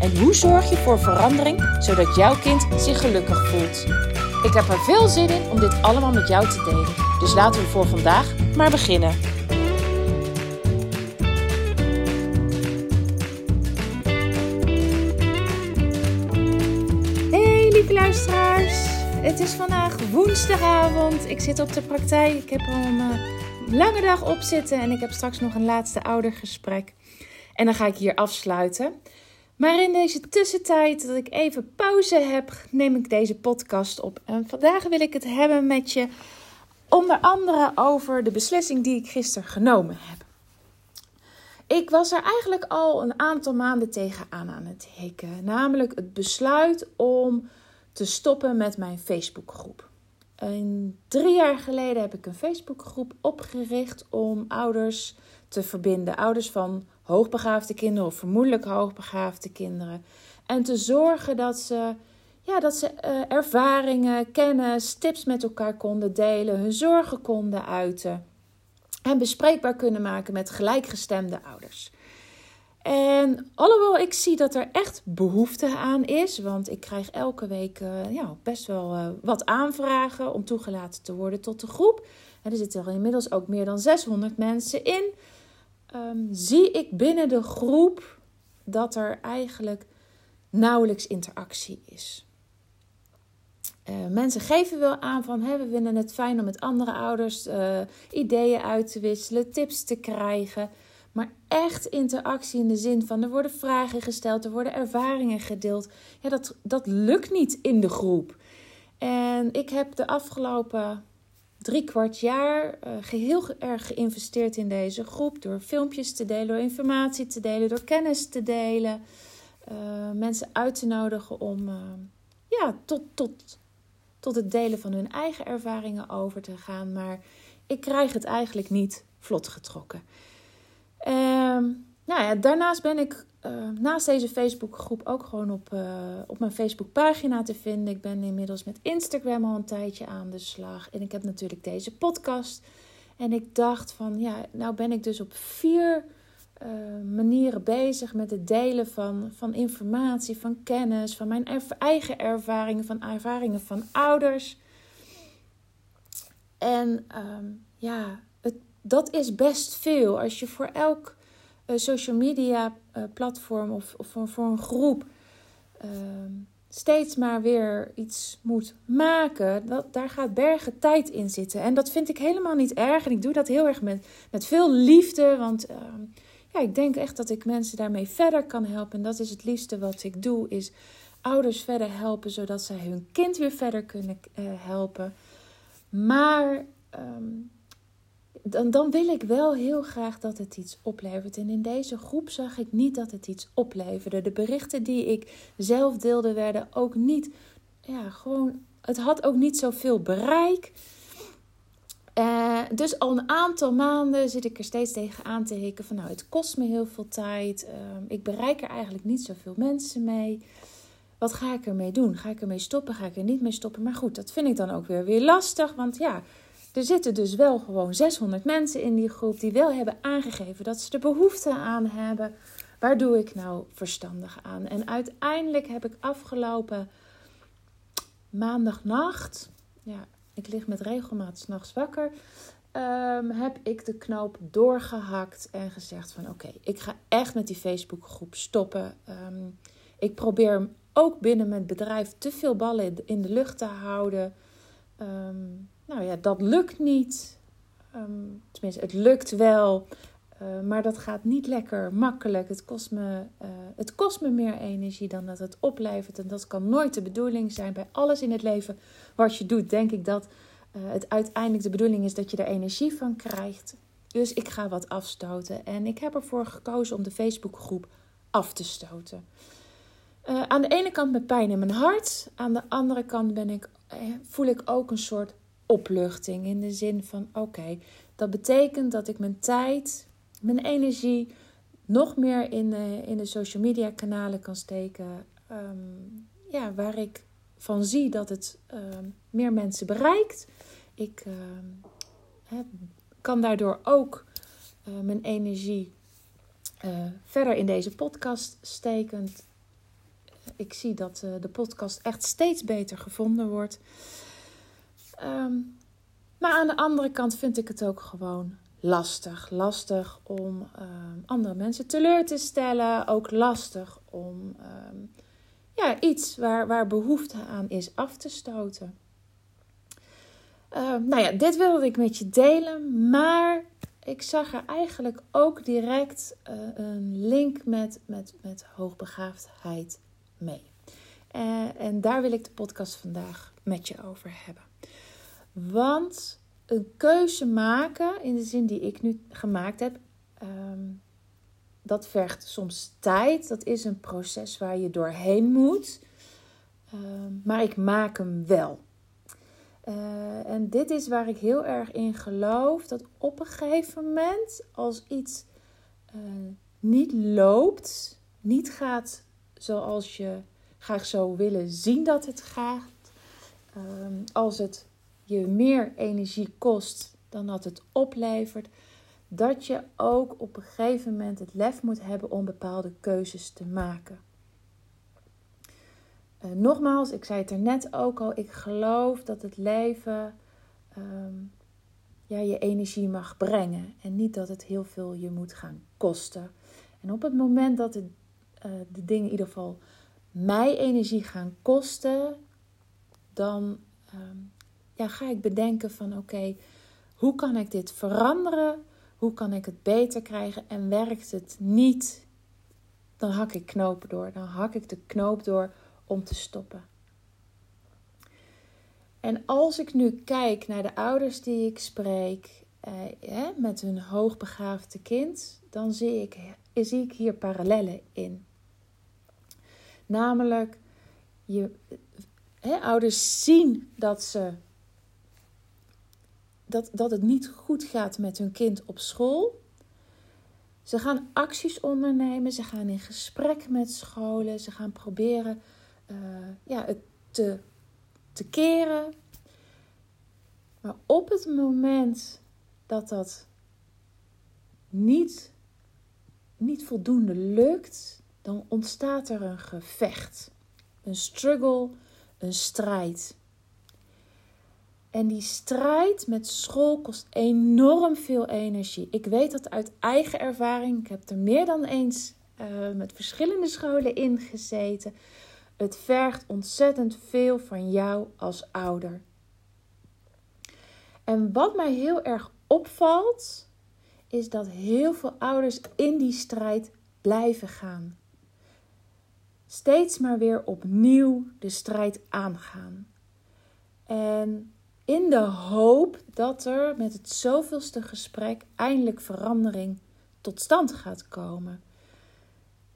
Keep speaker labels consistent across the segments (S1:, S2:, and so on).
S1: En hoe zorg je voor verandering zodat jouw kind zich gelukkig voelt? Ik heb er veel zin in om dit allemaal met jou te delen. Dus laten we voor vandaag maar beginnen. Hey lieve luisteraars, het is vandaag woensdagavond. Ik zit op de praktijk. Ik heb al een uh, lange dag op zitten en ik heb straks nog een laatste oudergesprek. En dan ga ik hier afsluiten. Maar in deze tussentijd dat ik even pauze heb, neem ik deze podcast op. En vandaag wil ik het hebben met je onder andere over de beslissing die ik gisteren genomen heb. Ik was er eigenlijk al een aantal maanden tegenaan aan het hikken. Namelijk het besluit om te stoppen met mijn Facebookgroep. Drie jaar geleden heb ik een Facebookgroep opgericht om ouders te verbinden. Ouders van hoogbegaafde kinderen of vermoedelijk hoogbegaafde kinderen. En te zorgen dat ze, ja, dat ze uh, ervaringen, kennis, tips met elkaar konden delen, hun zorgen konden uiten. En bespreekbaar kunnen maken met gelijkgestemde ouders. En alhoewel ik zie dat er echt behoefte aan is, want ik krijg elke week uh, ja, best wel uh, wat aanvragen om toegelaten te worden tot de groep. Er zitten er inmiddels ook meer dan 600 mensen in um, zie ik binnen de groep dat er eigenlijk nauwelijks interactie is. Uh, mensen geven wel aan van we vinden het fijn om met andere ouders uh, ideeën uit te wisselen, tips te krijgen. Maar echt interactie in de zin van er worden vragen gesteld, er worden ervaringen gedeeld. Ja, dat, dat lukt niet in de groep. En ik heb de afgelopen drie kwart jaar uh, heel erg geïnvesteerd in deze groep. Door filmpjes te delen, door informatie te delen, door kennis te delen. Uh, mensen uit te nodigen om uh, ja, tot, tot, tot het delen van hun eigen ervaringen over te gaan. Maar ik krijg het eigenlijk niet vlot getrokken. Ehm, nou ja, daarnaast ben ik uh, naast deze Facebookgroep ook gewoon op, uh, op mijn Facebookpagina te vinden. Ik ben inmiddels met Instagram al een tijdje aan de slag. En ik heb natuurlijk deze podcast. En ik dacht van, ja, nou ben ik dus op vier uh, manieren bezig met het delen van, van informatie, van kennis, van mijn eigen ervaringen, van ervaringen van ouders. En um, ja, het, dat is best veel. Als je voor elk social media uh, platform of, of voor, een groep uh, steeds maar weer iets moet maken, dat, daar gaat bergen tijd in zitten. En dat vind ik helemaal niet erg. En ik doe dat heel erg met, met veel liefde. Want ehm, ja, ik denk echt dat ik mensen daarmee verder kan helpen. En dat is het liefste wat ik doe, is ouders verder helpen, zodat zij hun kind weer verder kunnen uh, helpen. Maar um, dan, dan wil ik wel heel graag dat het iets oplevert. En in deze groep zag ik niet dat het iets opleverde. De berichten die ik zelf deelde werden ook niet, ja, gewoon, het had ook niet zoveel bereik. Uh, dus al een aantal maanden zit ik er steeds tegen aan te hikken van nou, het kost me heel veel tijd. Uh, ik bereik er eigenlijk niet zoveel mensen mee. Wat ga ik ermee doen? Ga ik ermee stoppen? Ga ik er niet mee stoppen? Maar goed, dat vind ik dan ook weer, weer lastig. Want ja, er zitten dus wel gewoon 600 mensen in die groep die wel hebben aangegeven dat ze er behoefte aan hebben. Waar doe ik nou verstandig aan? En uiteindelijk heb ik afgelopen maandagnacht, ja, ik lig met regelmaat s'nachts wakker, um, heb ik de knoop doorgehakt en gezegd van oké, ik ga echt met die Facebookgroep stoppen. Um, ik probeer ook binnen mijn bedrijf te veel ballen in de lucht te houden. Um, nou ja, dat lukt niet. Um, tenminste, het lukt wel. Uh, maar dat gaat niet lekker makkelijk. Het kost, me, uh, het kost me meer energie dan dat het oplevert. En dat kan nooit de bedoeling zijn. Bij alles in het leven wat je doet, denk ik dat uh, het uiteindelijk de bedoeling is dat je er energie van krijgt. Dus ik ga wat afstoten. En ik heb ervoor gekozen om de Facebookgroep af te stoten. Aan de ene kant met pijn in mijn hart, aan de andere kant ben ik, eh, voel ik ook een soort opluchting in de zin van: oké, dat betekent dat ik mijn tijd, mijn energie nog meer in de, in de social media kanalen kan steken. Ehm, ja, waar ik van zie dat het ehm, meer mensen bereikt. Ik uh, kan daardoor ook uh, mijn energie uh, verder in deze podcast steken. Ik zie dat de podcast echt steeds beter gevonden wordt. Um, maar aan de andere kant vind ik het ook gewoon lastig. Lastig om andere mensen teleur te stellen. Ook lastig om ja, iets waar, waar behoefte aan is af te stoten. Nou ja, dit wilde ik met je delen, maar ik zag er eigenlijk ook direct uh, een link met, met, met hoogbegaafdheid mee. Uh, en daar wil ik de podcast vandaag met je over hebben. Want een keuze maken, in de zin die ik nu gemaakt heb, um, dat vergt soms tijd. Dat is een proces waar je doorheen moet. Ehm, maar ik maak hem wel. Uh, en dit is waar ik heel erg in geloof. Dat op een gegeven moment, als iets uh, niet loopt, niet gaat zoals je graag zou willen zien dat het gaat. Um, als het je meer energie kost dan dat het oplevert, dat je ook op een gegeven moment het lef moet hebben om bepaalde keuzes te maken. Uh, nogmaals, ik zei het er net ook al, ik geloof dat het leven um, ja, je energie mag brengen en niet dat het heel veel je moet gaan kosten. En op het moment dat het, uh, de dingen in ieder geval mij energie gaan kosten, dan um, ja, ga ik bedenken van oké, hoe kan ik dit veranderen? Hoe kan ik het beter krijgen? En werkt het niet, dan hak ik knopen door. Dan hak ik de knoop door om te stoppen. En als ik nu kijk naar de ouders die ik spreek eh, met hun hoogbegaafde kind, dan zie ik, zie ik hier parallellen in. Namelijk, je, ouders zien dat ze dat, dat het niet goed gaat met hun kind op school. Ze gaan acties ondernemen, ze gaan in gesprek met scholen, ze gaan proberen uh, ja, het te, te keren. Maar op het moment dat dat niet, niet voldoende lukt, dan ontstaat er een gevecht, een struggle, een strijd. En die strijd met school kost enorm veel energie. Ik weet dat uit eigen ervaring. Ik heb er meer dan eens uh, met verschillende scholen in gezeten. Het vergt ontzettend veel van jou als ouder. En wat mij heel erg opvalt, is dat heel veel ouders in die strijd blijven gaan. Steeds maar weer opnieuw de strijd aangaan. En in de hoop dat er met het zoveelste gesprek eindelijk verandering tot stand gaat komen.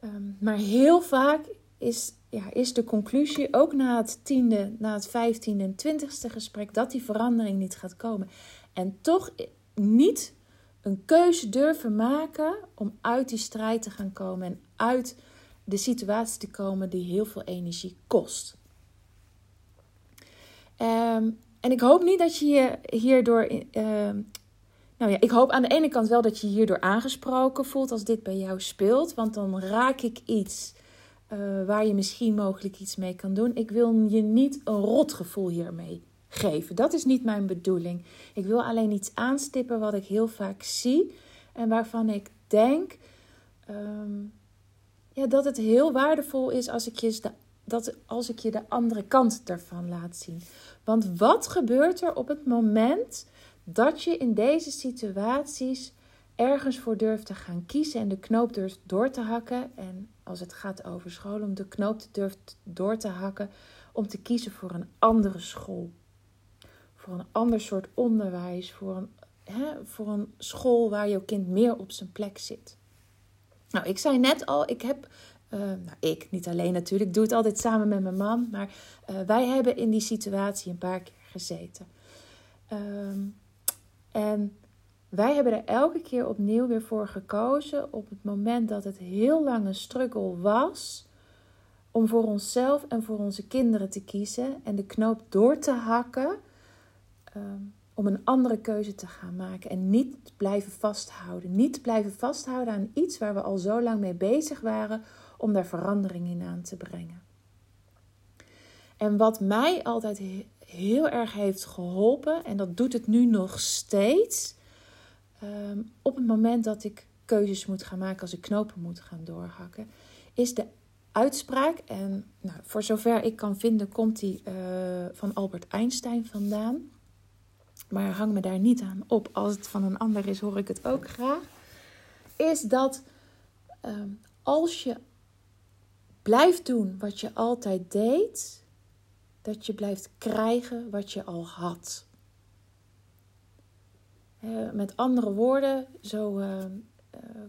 S1: Um, maar heel vaak is, ja, is de conclusie, ook na het tiende, na het vijftiende en twintigste gesprek, dat die verandering niet gaat komen. En toch niet een keuze durven maken om uit die strijd te gaan komen en uit de situatie te komen die heel veel energie kost. Um, en ik hoop niet dat je je hierdoor. Uh, nou ja, ik hoop aan de ene kant wel dat je hierdoor aangesproken voelt als dit bij jou speelt. Want dan raak ik iets uh, waar je misschien mogelijk iets mee kan doen. Ik wil je niet een rotgevoel hiermee geven. Dat is niet mijn bedoeling. Ik wil alleen iets aanstippen wat ik heel vaak zie. En waarvan ik denk um, ja, dat het heel waardevol is als ik je de dat als ik je de andere kant ervan laat zien. Want wat gebeurt er op het moment dat je in deze situaties ergens voor durft te gaan kiezen en de knoop durft door te hakken? En als het gaat over school, om de knoop durft door te hakken om te kiezen voor een andere school. Voor een ander soort onderwijs, voor een, hè, voor een school waar jouw kind meer op zijn plek zit. Nou, ik zei net al, ik heb nou, ik, niet alleen natuurlijk, doe het altijd samen met mijn man. Maar wij hebben in die situatie een paar keer gezeten. Ehm, en wij hebben er elke keer opnieuw weer voor gekozen op het moment dat het heel lang een struggle was om voor onszelf en voor onze kinderen te kiezen en de knoop door te hakken ehm, om een andere keuze te gaan maken en niet blijven vasthouden. Niet blijven vasthouden aan iets waar we al zo lang mee bezig waren om daar verandering in aan te brengen. En wat mij altijd heel erg heeft geholpen, en dat doet het nu nog steeds, ehm, op het moment dat ik keuzes moet gaan maken, als ik knopen moet gaan doorhakken, is de uitspraak. En nou, voor zover ik kan vinden, komt die uh, van Albert Einstein vandaan. Maar hang me daar niet aan op. Als het van een ander is, hoor ik het ook graag. Is dat ehm, als je blijft doen wat je altijd deed, dat je blijft krijgen wat je al had. met andere woorden, zo uh,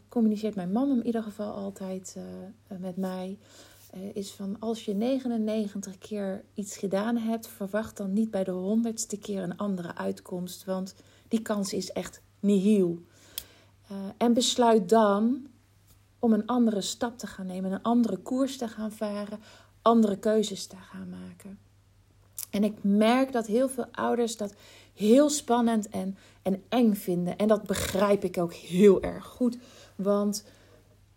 S1: communiceert mijn man in ieder geval altijd uh, met mij. is van als je 99 keer iets gedaan hebt, verwacht dan niet bij de honderdste keer een andere uitkomst. Want die kans is echt nihil. en besluit dan om een andere stap te gaan nemen, een andere koers te gaan varen, andere keuzes te gaan maken. En ik merk dat heel veel ouders dat heel spannend en, en eng vinden. En dat begrijp ik ook heel erg goed. Want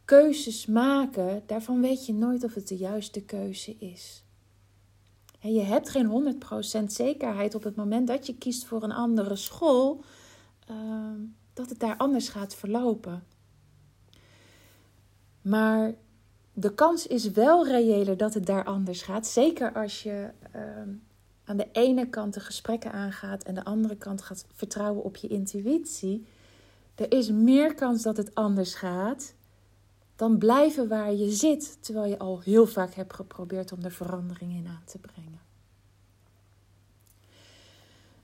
S1: keuzes maken, daarvan weet je nooit of het de juiste keuze is. En je hebt geen 100% zekerheid op het moment dat je kiest voor een andere school, ehm, dat het daar anders gaat verlopen. Maar de kans is wel reëler dat het daar anders gaat. Zeker als je ehm, aan de ene kant de gesprekken aangaat en de andere kant gaat vertrouwen op je intuïtie, er is meer kans dat het anders gaat dan blijven waar je zit, terwijl je al heel vaak hebt geprobeerd om er verandering in aan te brengen.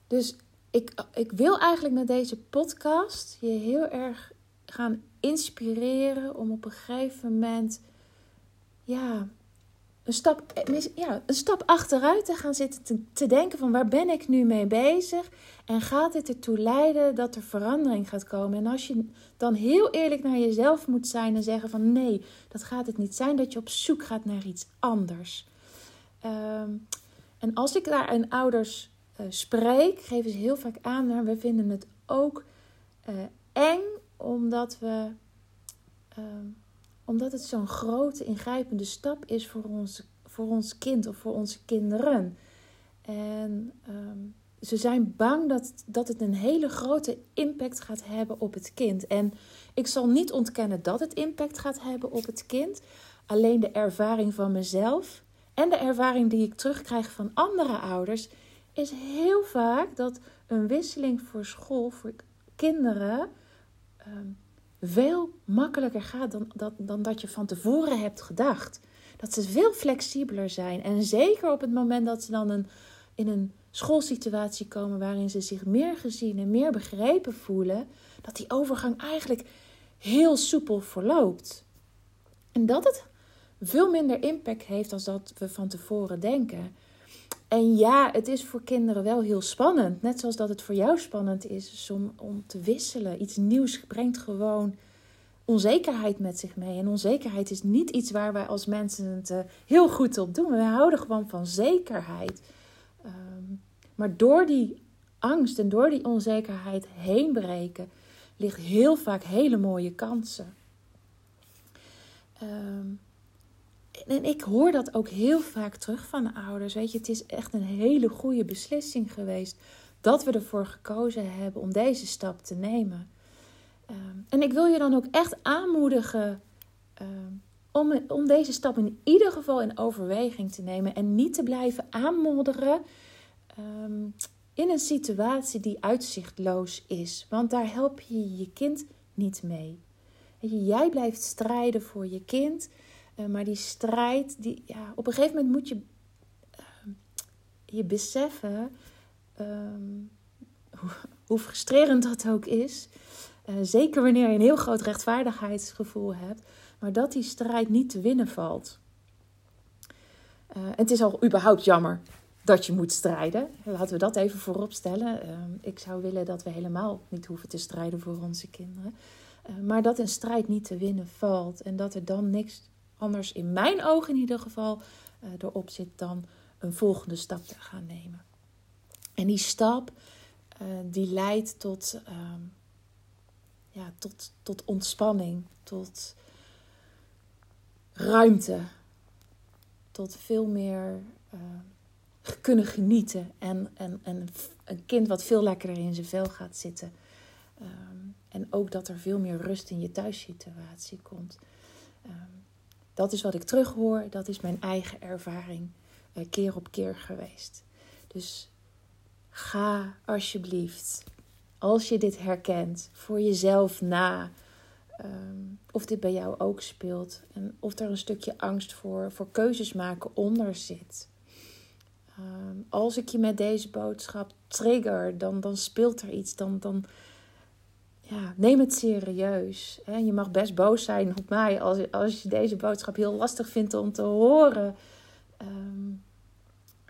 S1: Dus ik, ik wil eigenlijk met deze podcast je heel erg gaan inspireren om op een gegeven moment ja, een stap, ja, een stap achteruit te gaan zitten te, denken van waar ben ik nu mee bezig en gaat dit ertoe leiden dat er verandering gaat komen. En als je dan heel eerlijk naar jezelf moet zijn en zeggen van nee, dat gaat het niet zijn, dat je op zoek gaat naar iets anders. Ehm, en als ik daar aan ouders uh, spreek, geven ze heel vaak aan, maar we vinden het ook uh, eng omdat we... Ehm, omdat het zo'n grote, ingrijpende stap is voor ons, voor ons kind of voor onze kinderen. En ehm, ze zijn bang dat, dat het een hele grote impact gaat hebben op het kind. En ik zal niet ontkennen dat het impact gaat hebben op het kind. Alleen de ervaring van mezelf en de ervaring die ik terugkrijg van andere ouders is heel vaak dat een wisseling voor school voor kinderen ehm, veel makkelijker gaat dan, dat, dan dat je van tevoren hebt gedacht. Dat ze veel flexibeler zijn. En zeker op het moment dat ze dan een, in een schoolsituatie komen waarin ze zich meer gezien en meer begrepen voelen, dat die overgang eigenlijk heel soepel verloopt. En dat het veel minder impact heeft dan dat we van tevoren denken. En ja, het is voor kinderen wel heel spannend. Net zoals dat het voor jou spannend is om, om te wisselen. Iets nieuws brengt gewoon onzekerheid met zich mee. En onzekerheid is niet iets waar wij als mensen het uh, heel goed op doen. Wij houden gewoon van zekerheid. Um, maar door die angst en door die onzekerheid heen breken, ligt heel vaak hele mooie kansen. Um, en ik hoor dat ook heel vaak terug van ouders. Weet je, het is echt een hele goede beslissing geweest dat we ervoor gekozen hebben om deze stap te nemen. Ehm, en ik wil je dan ook echt aanmoedigen ehm, om, om deze stap in ieder geval in overweging te nemen en niet te blijven aanmodderen ehm, in een situatie die uitzichtloos is. Want daar help je je kind niet mee. Jij blijft strijden voor je kind. Eh, maar die strijd, die, ja, op een gegeven moment moet je uh, je beseffen, ehm, hoe, hoe, frustrerend dat ook is, uh, zeker wanneer je een heel groot rechtvaardigheidsgevoel hebt, maar dat die strijd niet te winnen valt. Uh, het is al überhaupt jammer dat je moet strijden. Laten we dat even voorop stellen. Uh, ik zou willen dat we helemaal niet hoeven te strijden voor onze kinderen. Maar dat een strijd niet te winnen valt. En dat er dan niks anders, in mijn ogen in ieder geval, erop zit dan een volgende stap te gaan nemen. En die stap, die leidt tot, ehm, ja, tot, tot ontspanning, tot ruimte, tot veel meer uh, kunnen genieten. En, en, en een kind wat veel lekkerder in zijn vel gaat zitten. Um, en ook dat er veel meer rust in je thuissituatie komt. Um, dat is wat ik terughoor, dat is mijn eigen ervaring uh, keer op keer geweest. Dus ga alsjeblieft, als je dit herkent, voor jezelf na. Um, of dit bij jou ook speelt. En of er een stukje angst voor, voor keuzes maken onder zit. Um, als ik je met deze boodschap trigger, dan, dan speelt er iets. Dan, dan neem het serieus. Je mag best boos zijn op mij als, als je deze boodschap heel lastig vindt om te horen. Um,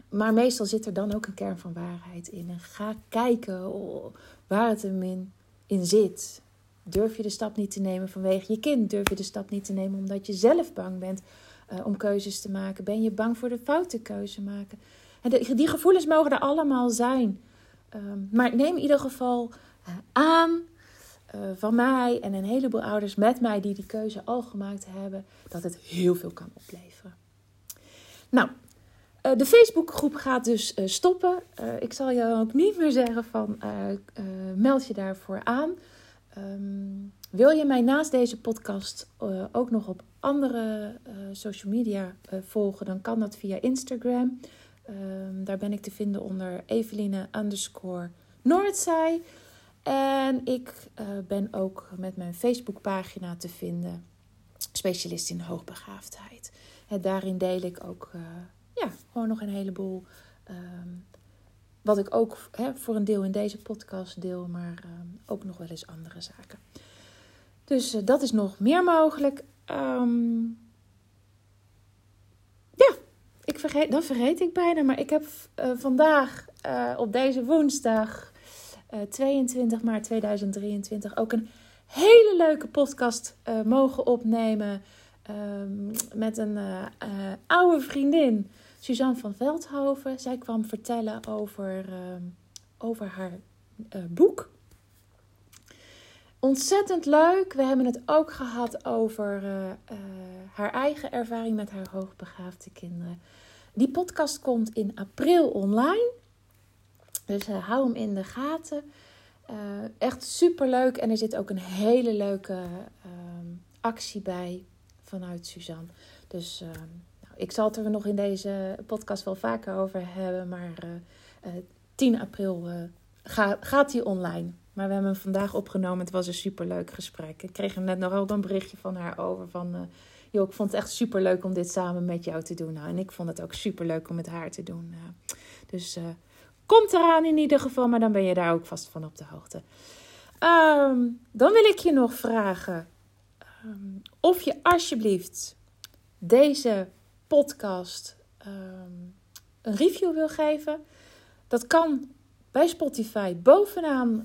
S1: maar meestal zit er dan ook een kern van waarheid in. Ga kijken waar het hem in, in zit. Durf je de stap niet te nemen vanwege je kind? Durf je de stap niet te nemen omdat je zelf bang bent uh, om keuzes te maken? Ben je bang voor de foute keuze maken? Die gevoelens mogen er allemaal zijn. Um, maar neem in ieder geval uh, aan uh, van mij en een heleboel ouders met mij die die keuze al gemaakt hebben, dat het heel veel kan opleveren. Nou, uh, de Facebookgroep gaat dus uh, stoppen. Ik zal je ook niet meer zeggen van meld je daarvoor aan. Um, wil je mij naast deze podcast ook nog op andere social media volgen, dan kan dat via Instagram. Um, daar ben ik te vinden onder Eveline underscore. En ik ben ook met mijn Facebookpagina te vinden, specialist in hoogbegaafdheid. En daarin deel ik ook ja, gewoon nog een heleboel um, wat ik ook voor een deel in deze podcast deel, maar uh, ook nog wel eens andere zaken. Dus dat is nog meer mogelijk. Um, ja, ik vergeet, dat vergeet ik bijna. Maar ik heb vandaag op deze woensdag 22 maart 2023 ook een hele leuke podcast mogen opnemen. Um, met een oude vriendin. Suzanne van Veldhoven. Zij kwam vertellen over, uh, over haar boek. Ontzettend leuk. We hebben het ook gehad over haar eigen ervaring met haar hoogbegaafde kinderen. Die podcast komt in april online. Dus hou hem in de gaten. echt super leuk. En er zit ook een hele leuke ehm, actie bij vanuit Suzanne. Dus ehm, ik zal het er nog in deze podcast wel vaker over hebben. Maar uh, uh, 10 april uh, ga, gaat hij online. Maar we hebben hem vandaag opgenomen. Het was een superleuk gesprek. Ik kreeg er net nog wel een berichtje van haar over. Van, uh, joh, ik vond het echt superleuk om dit samen met jou te doen. Nou, en ik vond het ook superleuk om met haar te doen. dus komt eraan in ieder geval. Maar dan ben je daar ook vast van op de hoogte. Um, dan wil ik je nog vragen. Um, of je alsjeblieft deze podcast um, een review wil geven. Dat kan bij Spotify bovenaan.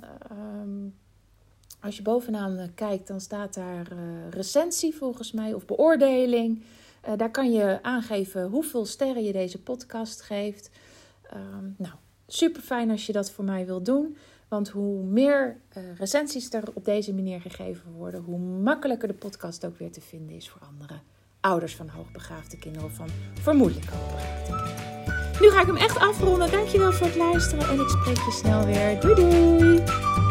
S1: Als je bovenaan uh, kijkt, dan staat daar uh, recensie volgens mij of beoordeling. Uh, daar kan je aangeven hoeveel sterren je deze podcast geeft. Nou, super fijn als je dat voor mij wilt doen. Want hoe meer recensies er op deze manier gegeven worden, hoe makkelijker de podcast ook weer te vinden is voor anderen ouders van hoogbegaafde kinderen of van vermoedelijk hoogbegaafde kinderen. Nu ga ik hem echt afronden. Dankjewel voor het luisteren en ik spreek je snel weer. Doei doei!